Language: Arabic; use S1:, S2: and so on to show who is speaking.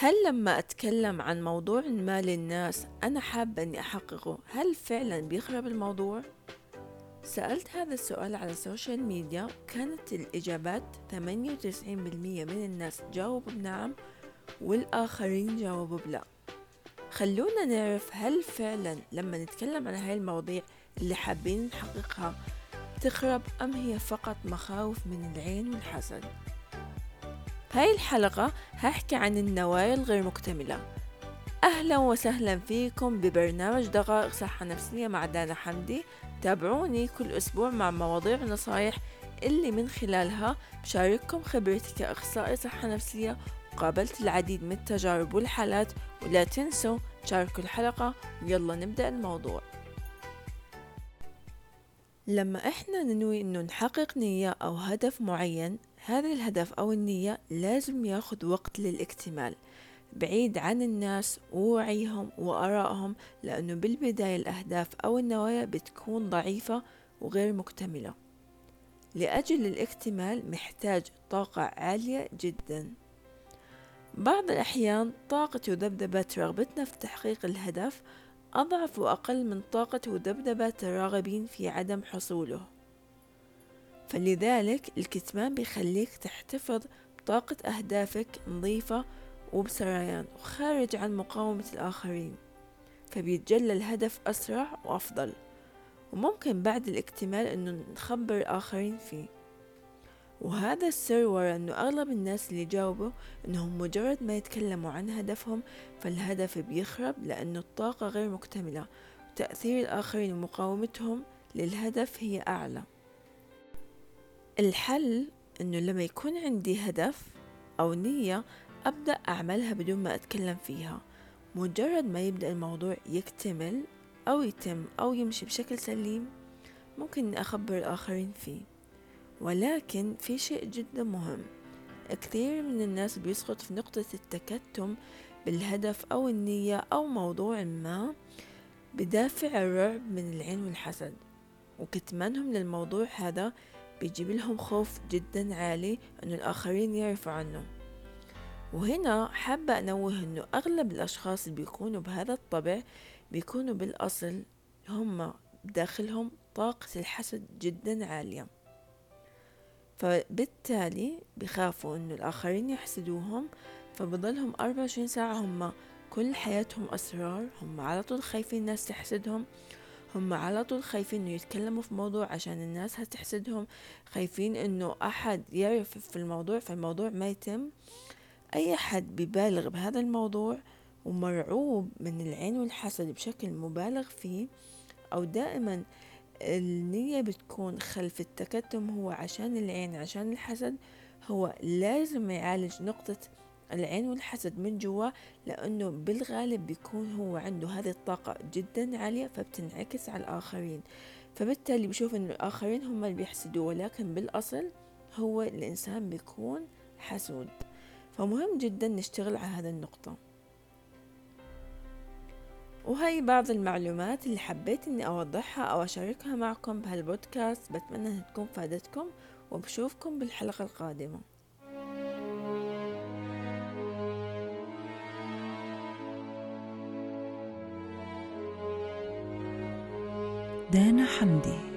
S1: هل لما أتكلم عن موضوع ما للناس أنا حابة أني أحققه هل فعلا بيخرب الموضوع؟ سألت هذا السؤال على ال social media كانت الإجابات 98% من الناس جاوبوا بنعم والآخرين جاوبوا بلا خلونا نعرف هل فعلا لما نتكلم عن هاي المواضيع اللي حابين نحققها تخرب أم هي فقط مخاوف من العين والحسد هاي الحلقة هحكي عن النوايا الغير مكتملة. أهلا وسهلا فيكم ببرنامج دقائق صحة نفسية مع دانا حمدي. تابعوني كل أسبوع مع مواضيع ونصايح اللي من خلالها بشارككم خبرتي كأخصائي صحة نفسية وقابلت العديد من التجارب والحالات ولا تنسوا تشاركوا الحلقة. ويلا نبدأ الموضوع. لما إحنا ننوي إنه نحقق نية أو هدف معين هذا الهدف أو النية لازم ياخد وقت للاكتمال بعيد عن الناس ووعيهم وآرائهم لأنه بالبداية الأهداف أو النوايا بتكون ضعيفة وغير مكتملة. لأجل الاكتمال محتاج طاقة عالية جدا. بعض الأحيان طاقة وذبذبة رغبتنا في تحقيق الهدف أضعف وأقل من طاقة وذبذبة الراغبين في عدم حصوله. فلذلك الكتمان بيخليك تحتفظ بطاقة أهدافك نظيفة وبسريان وخارج عن مقاومة الآخرين فبيتجلى الهدف أسرع وأفضل وممكن بعد الاكتمال أنه نخبر الآخرين فيه. وهذا السر ورا أنه أغلب الناس اللي جاوبوا أنهم مجرد ما يتكلموا عن هدفهم فالهدف بيخرب لأنه الطاقة غير مكتملة وتأثير الآخرين ومقاومتهم للهدف هي أعلى. الحل أنه لما يكون عندي هدف أو نية أبدأ أعملها بدون ما أتكلم فيها. مجرد ما يبدأ الموضوع يكتمل أو يتم أو يمشي بشكل سليم ممكن أخبر الآخرين فيه. ولكن في شيء جدا مهم. كثير من الناس بيسقط في نقطة التكتم بالهدف أو النية أو موضوع ما بدافع الرعب من العين والحسد وكتمانهم للموضوع هذا بيجيب لهم خوف جدا عالي أن الآخرين يعرفوا عنه. وهنا حابة أنوه أنه أغلب الأشخاص اللي بيكونوا بهذا الطبع بيكونوا بالأصل هم بداخلهم طاقة الحسد جدا عالية. فبالتالي بخافوا أنه الآخرين يحسدوهم فبضلهم أربعة وعشرين ساعة هم كل حياتهم أسرار هم على طول خايفين الناس تحسدهم هم على طول خايفين إنه يتكلموا في موضوع عشان الناس هتحسدهم خايفين إنه أحد يعرف في الموضوع فالموضوع ما يتم. أي حد بيبالغ بهذا الموضوع ومرعوب من العين والحسد بشكل مبالغ فيه أو دائما النية بتكون خلف التكتم هو عشان العين عشان الحسد هو لازم يعالج نقطة العين والحسد من جوا لأنه بالغالب بيكون هو عنده هذه الطاقة جدا عالية فبتنعكس على الآخرين. فبالتالي بشوف إنه الآخرين هم اللي بيحسدوه ولكن بالأصل هو الإنسان بيكون حسود. فمهم جدا نشتغل على هذه النقطة. وهي بعض المعلومات اللي حبيت إني أوضحها أو أشاركها معكم بهالبودكاست. بتمنى إنها تكون فادتكم وبشوفكم بالحلقة القادمة.
S2: دانا حمدي.